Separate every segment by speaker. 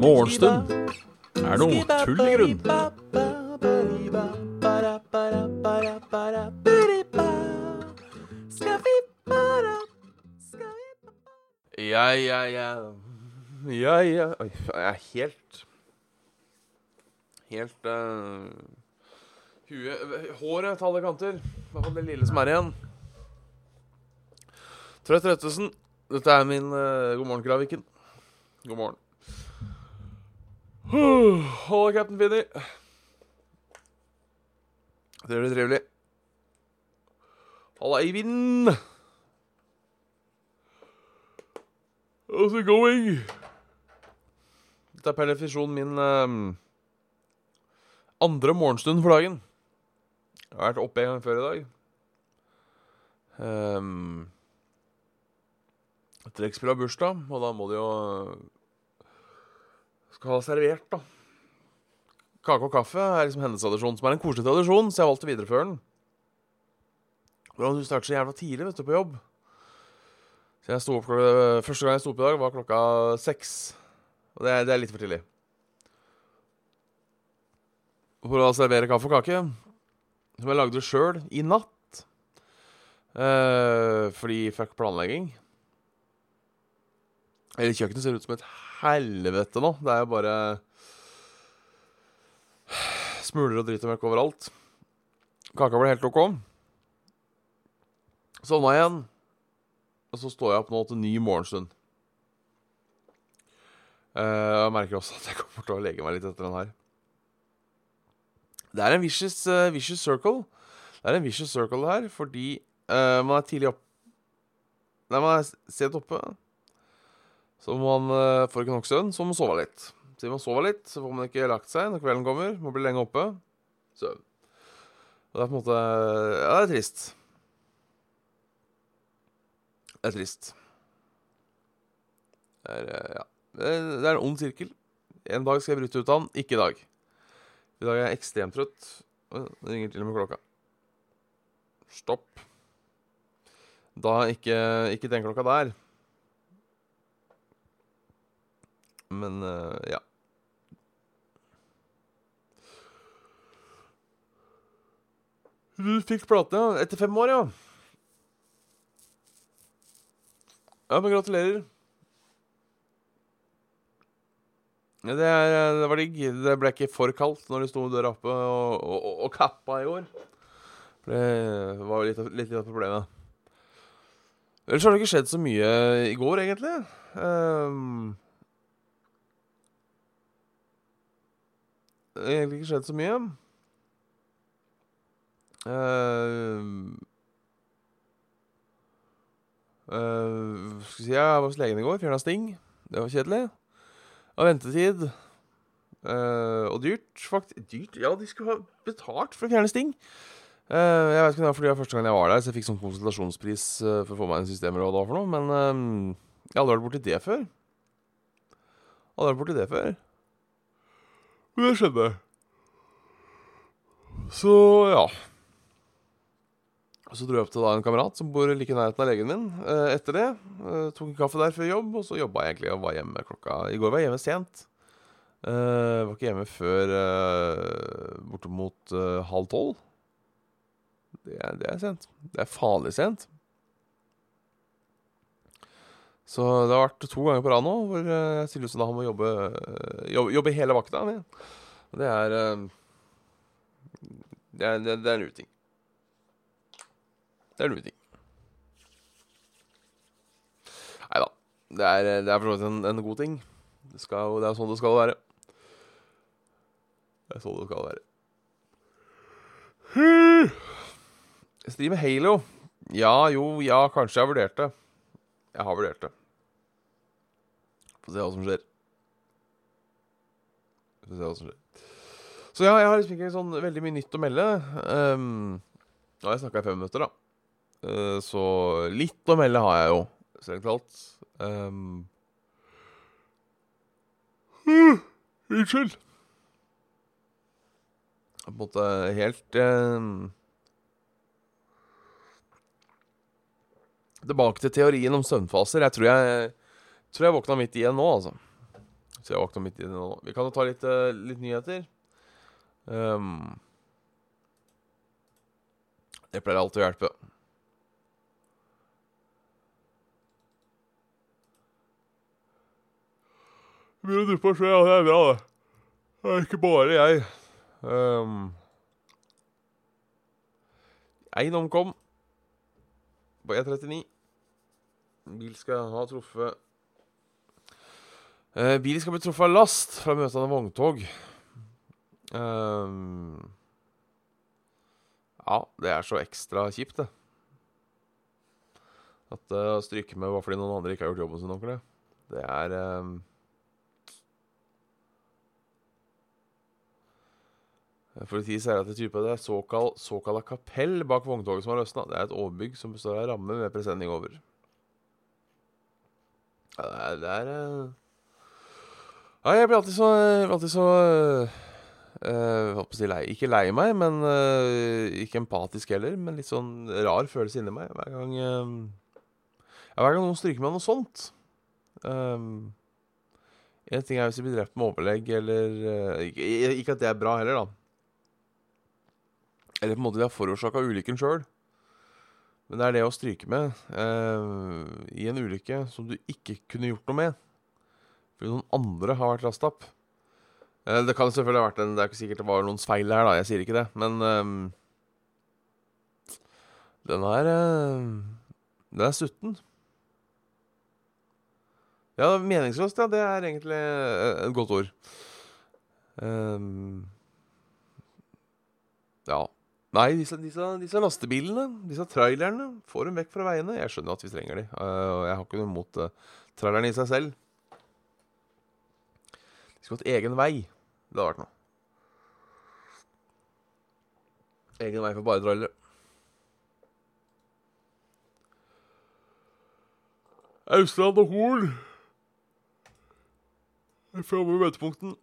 Speaker 1: Morgenstund er noe tull i grunn.
Speaker 2: Ja, ja, ja. Ja, ja. Oi, jeg er helt Helt uh, Huet Håret til alle kanter. I hvert fall det lille som er igjen. Trøtt Røttesen. Dette er min uh, God morgen, Graviken. God morgen. Halla, Captain Finni. Gjør trivelig. Halla, Eivind. How's it going? Dette er per definisjon min um, andre morgenstund for dagen. Jeg har vært oppe en gang før i dag. Um, Trekkspill har bursdag, og da må de jo Skal ha servert, da. Kake og kaffe er liksom hennes tradisjon, som er en koselig tradisjon, så jeg valgte valgt å videreføre den. Hvordan du starter så jævla tidlig vet du, på jobb. Så jeg sto opp klokka, Første gang jeg sto opp i dag, var klokka seks. Og det er, det er litt for tidlig. For å servere kaffe og kake, som jeg lagde sjøl i natt. Eh, fordi fuck planlegging. Hele kjøkkenet ser ut som et helvete nå. Det er jo bare smuler og dritt og møkk overalt. Kaka ble helt OK. Sovna igjen. Og så står jeg opp nå til ny morgenstund. Eh, jeg merker også at jeg kommer til å legge meg litt etter den her. Det er en vicious, uh, vicious circle. Det er en vicious circle her, fordi uh, man er tidlig opp Nei, man er sent oppe. Så må man uh, får ikke nok søvn, så må man sove litt. Siden man sover litt, så får man ikke lagt seg når kvelden kommer. Må bli lenge oppe. Søvn. Og det er på en måte Ja, det er trist. Det er trist. Det er, eh, ja. det er, en ond sirkel. En dag skal jeg bryte ut av den, ikke i dag. I dag er jeg ekstremt trøtt. Det ringer til og med klokka. Stopp. Da ikke, ikke den klokka der. Men uh, ja. Du fikk plate ja. etter fem år, ja. Ja, men gratulerer. Ja, det, er, det var digg. Det ble ikke for kaldt når du sto døra oppe og, og, og, kappa i år. Det var litt, av- litt av problemet. Ellers har det ikke skjedd så mye i går, egentlig. Ehm, det har egentlig ikke skjedd så mye. Uh, uh, skal vi si, jeg var hos legen i går, fjerna sting. Det var kjedelig. Og ventetid. Uh, og dyrt, faktisk. Dyrt? Ja, de skulle ha betalt for å fjerne sting. Uh, jeg vet ikke om det var fordi det var første gang jeg var der, så jeg fikk sånn konsultasjonspris uh, for å få meg en systemer og for noe, men jeg hadde vært borti det før. Hadde vært borti det før. Det skjedde. Så ja. Så dro jeg opp til da en kamerat som bor like i nærheten av legen min. Eh, etter det eh, tok en kaffe der før jobb, og så jobba jeg egentlig og var hjemme klokka I går var jeg hjemme sent. Eh, var ikke hjemme før bortimot halv tolv. Det er, det er sent. Det er farlig sent. Så det har vært to ganger på rad nå hvor eh, jeg stiller ut som da han må jobbe, eh, jobbe, jobbe hele vakta. Og det er eh, det er, det, det er en uting. Det er en uting. Nei da. Det er, det er for så vidt en, en god ting. Det, skal, det er sånn det skal være. Det er sånn det skal være. Jeg streamer Halo. Ja, jo, ja, kanskje jeg har vurdert det. Jeg har vurdert det. Få se hva som skjer. Få se hva som skjer. Så ja, jeg har liksom ikke sånn veldig mye nytt å melde. Um, har jeg snakka i fem minutter, da. Uh, så litt å melde har jeg jo, strengt talt. Um, Unnskyld. På en måte helt um, Tilbake til teorien om søvnfaser. Jeg tror jeg, tror jeg våkna midt i en nå, altså. Så jeg våkna midt i nå. Vi kan jo ta litt, eh, litt nyheter. Um, det pleier alltid å hjelpe. Begynner å duppe og skje, ja. Det er bra, det. Det er ikke bare jeg. Um, Én omkom på E39. Bil skal ha truffet uh, bilen skal bli truffet av last fra møtende vogntog. Um, ja, det er så ekstra kjipt, det. At uh, å stryke med bare fordi noen andre ikke har gjort jobben sin ordentlig, det er um, Politiet sier at det type det er såkalt, såkalla kapell bak vogntoget som har løsna. Det er et overbygg som består av ramme med presenning over. Ja, det er, det er uh... Ja, jeg blir alltid så, alltid så uh, si lei. Ikke lei meg, men uh, ikke empatisk heller. Men litt sånn rar følelse inni meg hver gang uh, ja, Hver gang noen stryker meg noe sånt. Um, en ting er hvis de blir drept med overlegg, eller ikke, ikke at det er bra heller, da. Eller på en måte de har forårsaka ulykken sjøl. Men det er det å stryke med eh, i en ulykke som du ikke kunne gjort noe med. Fordi noen andre har vært lasta opp. Eh, det kan selvfølgelig ha vært en Det er ikke sikkert det var noens feil her, da. Jeg sier ikke det. Men eh, den er eh, Den er sutten. Ja, meningsløst, ja. Det er egentlig eh, et godt ord. Um, ja. Nei, disse, disse, disse, lastebilene, disse trailerne, får dem vekk fra veiene. Jeg skjønner at vi trenger de, uh, og jeg har ikke noe imot uh, trailerne i seg selv. De skulle hatt egen vei. Det hadde vært noe. Egen vei for bare trailere. Austland og Hol framme ved møtepunkten.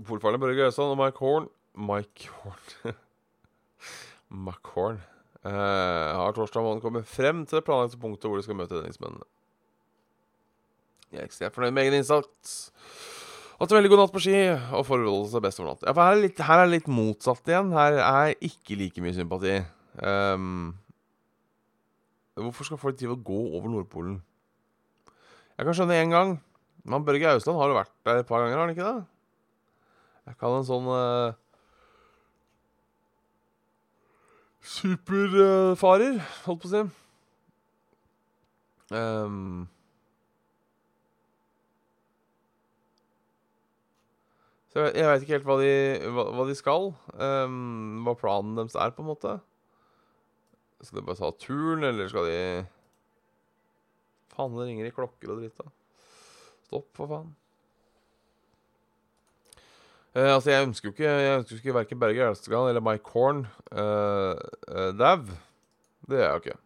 Speaker 2: Polfarerne Børge Øystein og Mike Horn Mike Horn McHorn eh, har torsdag morgen kommet frem til det planlagte punktet hvor de skal møte redningsmennene. Jeg er ekstremt fornøyd med egen innsats. Hatt en veldig god natt på ski og forholdt seg best over natt. Ja, for her er, litt, her er det litt motsatt igjen. Her er ikke like mye sympati. Um, hvorfor skal folk drive og gå over Nordpolen? Jeg kan skjønne én gang. Men Børge Ausland har jo vært der et par ganger, har han ikke det? Jeg kan en sånn uh, superfarer, holdt på å si. Um, så jeg, jeg veit ikke helt hva de, hva, hva de skal. Um, hva planen deres er, på en måte. Skal de bare ta turen, eller skal de Faen, det ringer i klokker og dritt, da. Stopp, for faen. Uh, altså, jeg ønsker jo ikke Jeg ønsker ikke verken Berge Elstegan eller Mike Horn uh, uh, dau. Det gjør jeg jo ikke.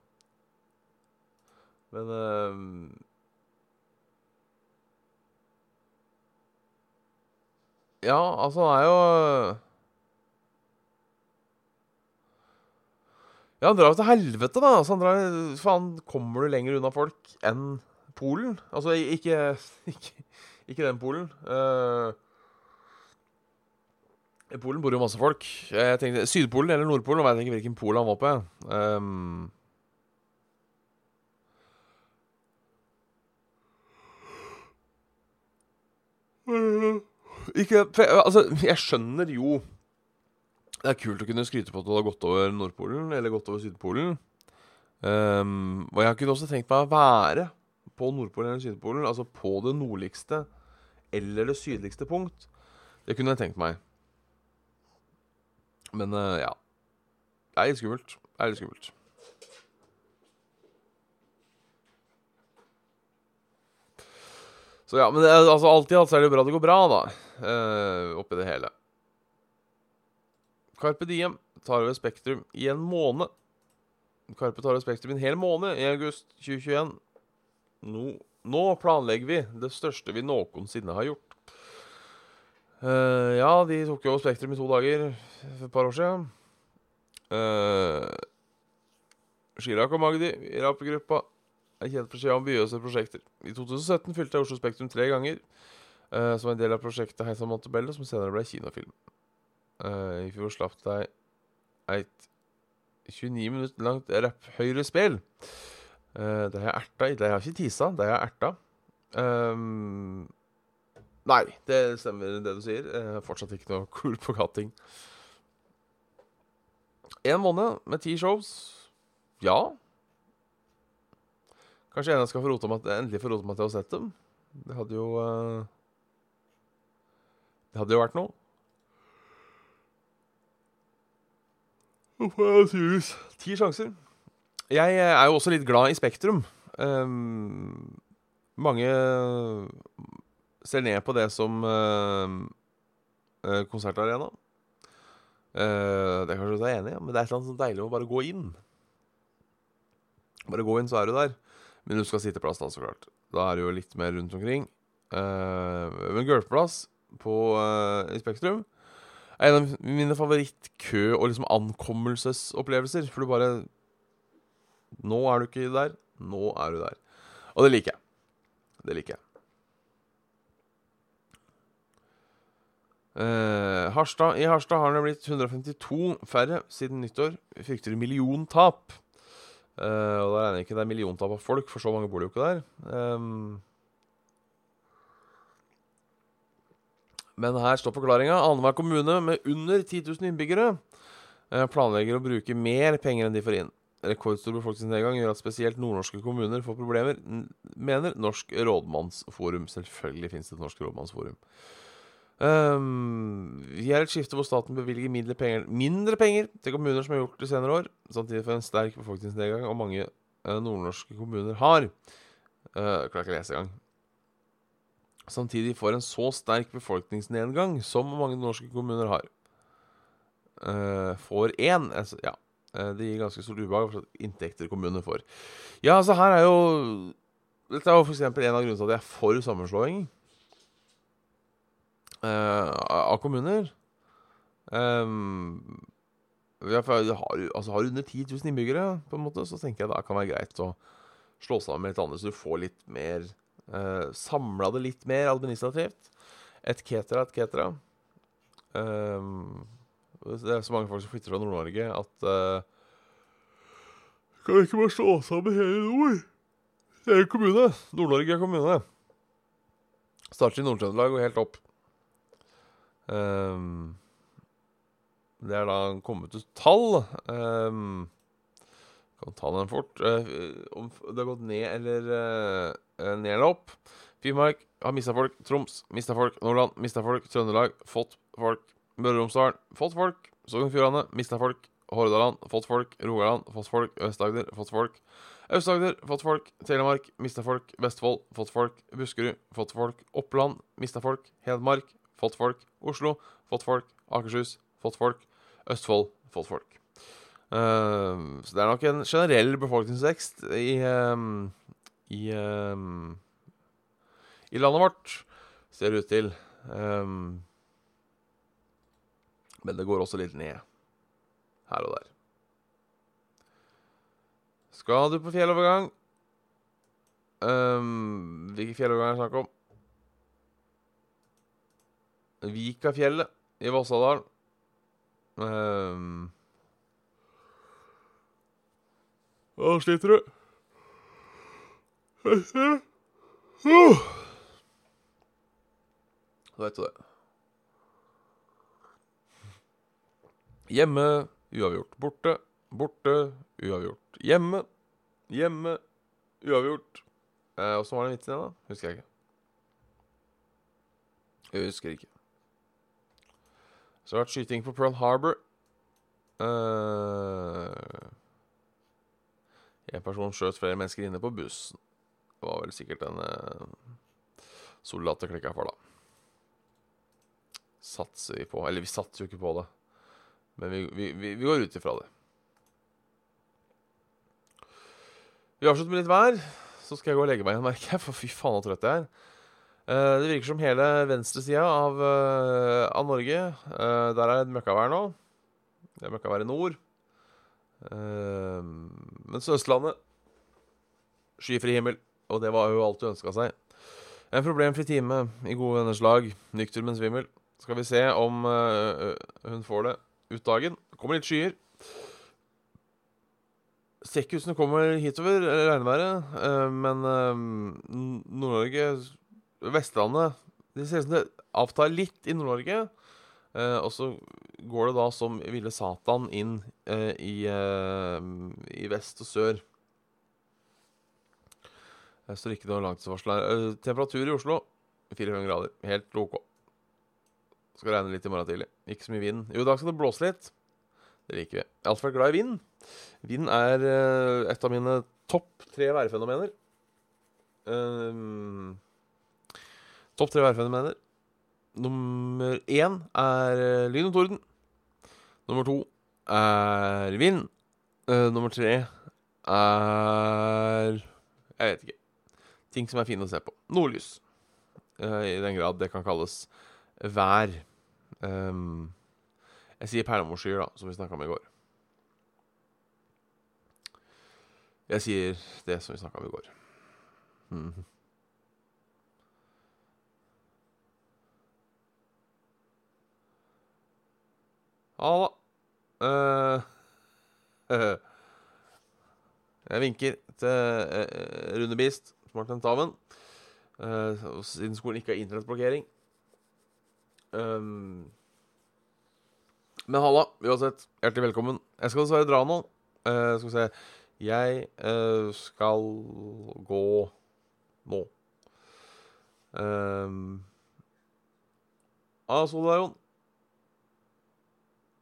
Speaker 2: Men Ja, altså, han er jo Ja, han drar jo til helvete, da. Altså, han drar, faen, kommer du lenger unna folk enn Polen? Altså, ikke Ikke, ikke den Polen. Uh, i Polen bor jo masse folk. Jeg tenkte Sydpolen eller Nordpolen. Jeg vet ikke hvilken pol han var på. Um, ikke Altså, jeg skjønner jo Det er kult å kunne skryte på at du har gått over Nordpolen eller gått over Sydpolen. Um, og jeg kunne også tenkt meg å være på Nordpolen eller Sydpolen, altså på det nordligste eller det sydligste punkt. Det kunne jeg tenkt meg. Men uh, ja. Det er litt skummelt. Det er litt skummelt. Så ja, men det, altså, alltid alt så er det bra det går bra, da. Uh, oppi det hele. Carpe Diem tar over Spektrum i en måned. Karpe tar over Spektrum i en hel måned i august 2021. Nå, nå planlegger vi det største vi noensinne har gjort. Uh, ja, de tok jo over Spektrum i to dager for et par år siden. Uh, Chirag og Magdi i rappegruppa er kjent for sine ambisiøse prosjekter. I 2017 fylte jeg Oslo Spektrum tre ganger eh, som en del av prosjektet Heisa Montebello, som senere ble kinofilm. Uh, I fjor slapp de et 29 minutter langt rapphøyrespill. Uh, det har jeg erta i. Det har jeg ikke tisa, det har jeg erta. Um, nei, det stemmer det du sier. Uh, fortsatt ikke noe cool på katting. En måned med ti shows. Ja. Kanskje en skal få rota meg, endelig få rota meg til å ha sett dem. Det hadde jo uh, Det hadde jo vært noe. Ti sjanser. Jeg er jo også litt glad i Spektrum. Um, mange ser ned på det som uh, konsertarena. Uh, det er kanskje du er enig i, men det er et eller annet deilig å bare gå inn. Bare gå inn, så er du der. Men du skal ha sitteplass, da, så klart. Da er det jo litt mer rundt omkring. Uh, men gulvplass på uh, Spektrum er en av mine favoritt-kø- og liksom ankommelsesopplevelser. For du bare Nå er du ikke der. Nå er du der. Og det liker jeg. Det liker jeg. Uh, Harstad, I Harstad har det blitt 152 færre siden nyttår. Vi frykter milliontap. Uh, og da regner jeg ikke det er milliontap av folk, for så mange bor det jo ikke der. Um, Men her står forklaringa. Annenhver kommune med under 10 000 innbyggere eh, planlegger å bruke mer penger enn de får inn. Rekordstor befolkningsnedgang gjør at spesielt nordnorske kommuner får problemer, mener Norsk rådmannsforum. Selvfølgelig finnes det et Norsk rådmannsforum. Um, vi er et skifte hvor staten bevilger mindre penger, mindre penger til kommuner som har gjort det senere år, samtidig for en sterk befolkningsnedgang og mange uh, nordnorske kommuner har. Uh, klarer ikke å lese engang samtidig får en så sterk befolkningsnedgang som mange norske kommuner har. Uh, får én altså, Ja, uh, det gir ganske stort ubehag for inntekter kommunene får. Ja, altså her er jo Dette er jo f.eks. en av grunnene til at jeg er for sammenslåing uh, av kommuner. Um, har, altså, har du under 10 000 innbyggere, på en måte, så tenker jeg det kan være greit å slå sammen med litt andre, så du får litt mer Uh, eh, Samla det litt mer administrativt. Et cetera, et cetera. Um, det er så mange folk som flytter fra Nord-Norge at uh, Kan vi ikke bare slå sammen hele nord? Det er kommune. Nord-Norge er kommune. Starter i Nord-Trøndelag og helt opp. Um, det er da kommet ut tall. Um, kan ta den fort. Uh, om det har gått ned eller uh, Eh, ned eller opp. Finnmark har mista folk. Troms mista folk. Nordland mista folk. Trøndelag fått folk. Møre og Romsdal fått folk. Sogn og Fjordane mista folk. Hordaland fått folk. Rogaland fått folk. Øst-Agder fått folk. Aust-Agder fått folk. Telemark mista folk. Vestfold fått folk. Buskerud fått folk. Oppland mista folk. Hedmark fått folk. Oslo fått folk. Akershus fått folk. Østfold fått folk. Uh, så det er nok en generell befolkningsvekst i uh, i, um, i landet vårt, ser det ut til. Men det går også litt ned her og der. Skal du på fjellovergang? Um, hvilken fjellovergang er det snakk om? Vikafjellet i Vossadalen. Um, Hva sliter du? Så vet du det. Hjemme uavgjort. Borte, borte, uavgjort. Hjemme, hjemme, uavgjort. Eh, var den vitsen igjen, da? Husker jeg ikke. Jeg husker ikke. Så har det vært skyting på Pearl Harbor. Uh, en person skjøt flere mennesker inne på bussen. Det var vel sikkert en eh, soldat det klikka for, da. Satser vi på Eller vi satser jo ikke på det, men vi, vi, vi, vi går ut ifra det. Vi avslutter med litt vær. Så skal jeg gå og legge meg igjen, merker jeg, for fy faen så trøtt jeg er. Uh, det virker som hele venstresida av, uh, av Norge uh, Der er det møkkavær nå. Det er møkkavær i nord. Uh, mens Østlandet Skyfri himmel. Og det var jo alt du ønska seg. En problemfri time i gode venners lag. Nykter, men svimmel. Skal vi se om uh, hun får det ut dagen. Kommer litt skyer. Det kommer hitover, regnværet. Uh, men uh, Nord-Norge, Vestlandet Det ser ut som det avtar litt i Nord-Norge. Og så går det da som ville Satan inn i, i vest og sør. Jeg står ikke noe langtidsvarsel her. Temperatur i Oslo 400 grader. Helt OK. Skal regne litt i morgen tidlig. Ikke så mye vind. Jo, i dag skal det blåse litt. Det liker vi. Jeg har alltid vært glad i vind. Vind er et av mine topp tre værfenomener. Uh, topp tre værfenomener. Nummer én er lyn og torden. Nummer to er vind. nummer tre er Jeg vet ikke ting som er fine å se på. Nordlys. Uh, I den grad det kan kalles vær. Um, jeg sier perlemorsskyer, da, som vi snakka om i går. Jeg sier det som vi snakka om i går. Mm -hmm. det. Uh, jeg vinker til uh, Rune Beast som har tentamen. Uh, siden skolen ikke har internettblokkering. Um, men halla, uansett. Hjertelig velkommen. Jeg skal dessverre dra nå. Uh, skal vi se Jeg uh, skal gå nå. Um, ah, Solarion. Ja,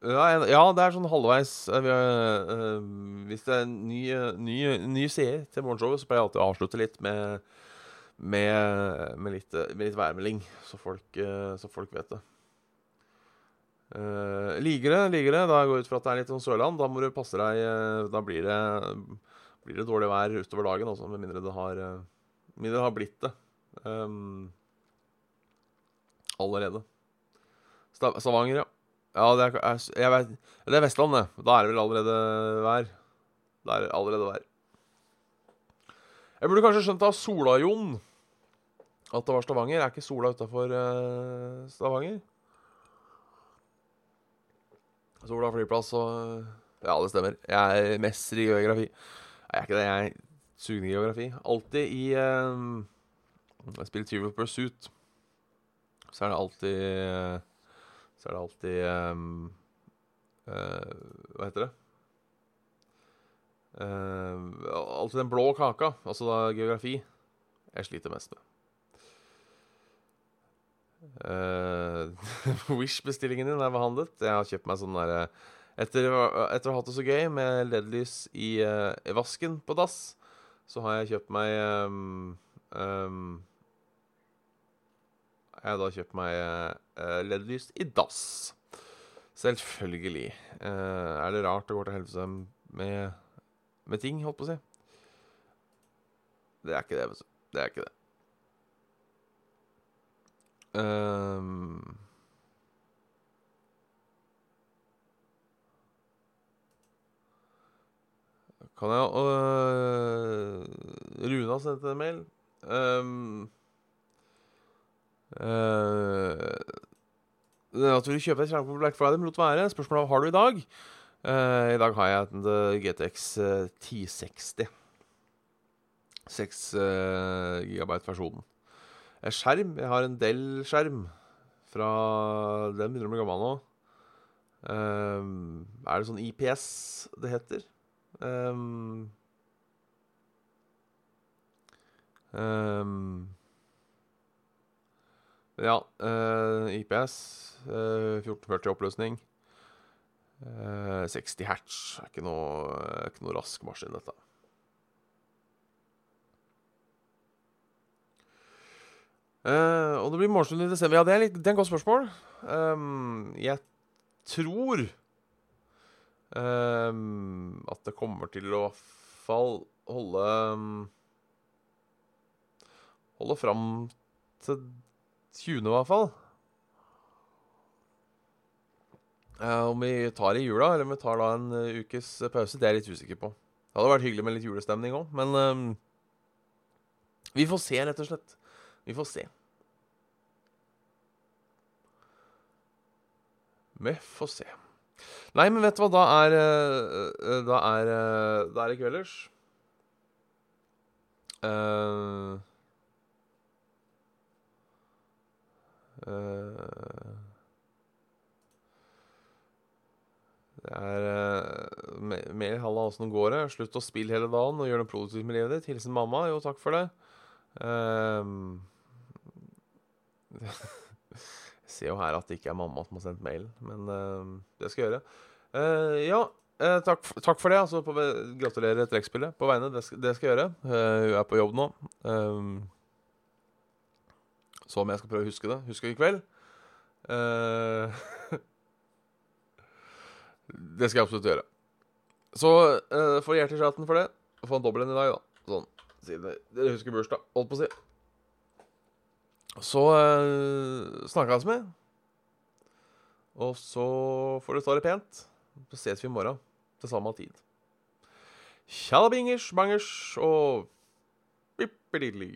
Speaker 2: ja, det er sånn halvveis. Uh, uh, hvis det er nye ny, ny seer til morgenshowet, så pleier jeg alltid å avslutte litt med, med, med, litt, med litt, værmelding, så folk, så folk vet det. Uh, ligere, det. Da går jeg ut fra at det er litt sånn Sørland. Da må du passe deg Da blir det, blir det dårlig vær utover dagen, også, med mindre det har, mindre det har blitt det. Um, allerede. Stavanger, ja. Ja, det er, jeg vet, det er Vestlandet. Da er det vel allerede vær. Det er allerede vær. Jeg burde kanskje skjønt av Sola-Jon at det var Stavanger. Er ikke Sola utafor uh, Stavanger? Sola flyplass og Ja, det stemmer. Jeg er mester i geografi. Jeg er ikke det. Jeg er sugende i geografi. Alltid i uh, Jeg spiller Trivial Pursuit. Så er det alltid uh, så er det alltid um, uh, Hva heter det? Uh, alltid den blå kaka, altså da geografi, jeg sliter mest med. Uh, Wish-bestillingen din er behandlet. Jeg har kjøpt meg sånn derre etter, etter, å ha hatt det så gøy med LED-lys i, uh, i, vasken på dass, så har jeg kjøpt meg um, um, jeg da kjøpt meg uh, LED-lys i dass. Selvfølgelig. Uh, er det rart det går til helvete med, med ting, holdt på å si? Det er ikke det, vet du. Det er ikke det. Um, kan jeg uh, Runa sendte en mail. Um, Uh, at du vil kjøpe et skjerm på Black Friday, men lot være. Spørsmålet er har du i dag. Uh, I dag har jeg en GTX uh, 1060. 6 uh, gigabyte-versjonen. Skjerm Jeg har en Del-skjerm. fra Den begynner å bli gammel nå. Uh, er det sånn IPS det heter? Um, um, ja. Uh, IPS. Uh, 1440 oppløsning. Uh, 60 hertz. Er ikke noe, ikke noe rask maskin, dette. Uh, og det blir morgenstund i desember. Ja, det er, litt, det er et godt spørsmål. Um, jeg tror um, at det kommer til å fall holde um, Holde fram til 20., i hvert fall. Uh, om vi tar i jula, eller om vi tar da en uh, ukes pause, det er jeg litt usikker på. Det hadde vært hyggelig med litt julestemning òg, men um, Vi får se, rett og slett. Vi får se. Vi får se. Nei, men vet du hva, da er Da er, da er det kvelders. Uh, det er uh, mer halla åssen det går. Slutt å spille hele dagen og gjøre noe produktivt med livet ditt. Hilsen mamma. Jo, takk for det. Um, jeg ser jo her at det ikke er mamma som har sendt mailen, men uh, det skal jeg gjøre. Uh, ja, uh, takk, takk, for det. Altså, på, gratulerer trekkspillet på vegne. Det det skal jeg gjøre. hun er på jobb nå. så om jeg skal prøve å huske det. Husker i kveld. det skal jeg absolutt gjøre. Så uh, får hjertechatten for det. Få en dobbel en i dag, da. Sånn. Siden dere husker bursdag. Holdt på å si. Så uh, snakka vi. Og så får du ta det pent. Så ses vi i morgen til samme tid. Tjallabingers, bangers og bippididli.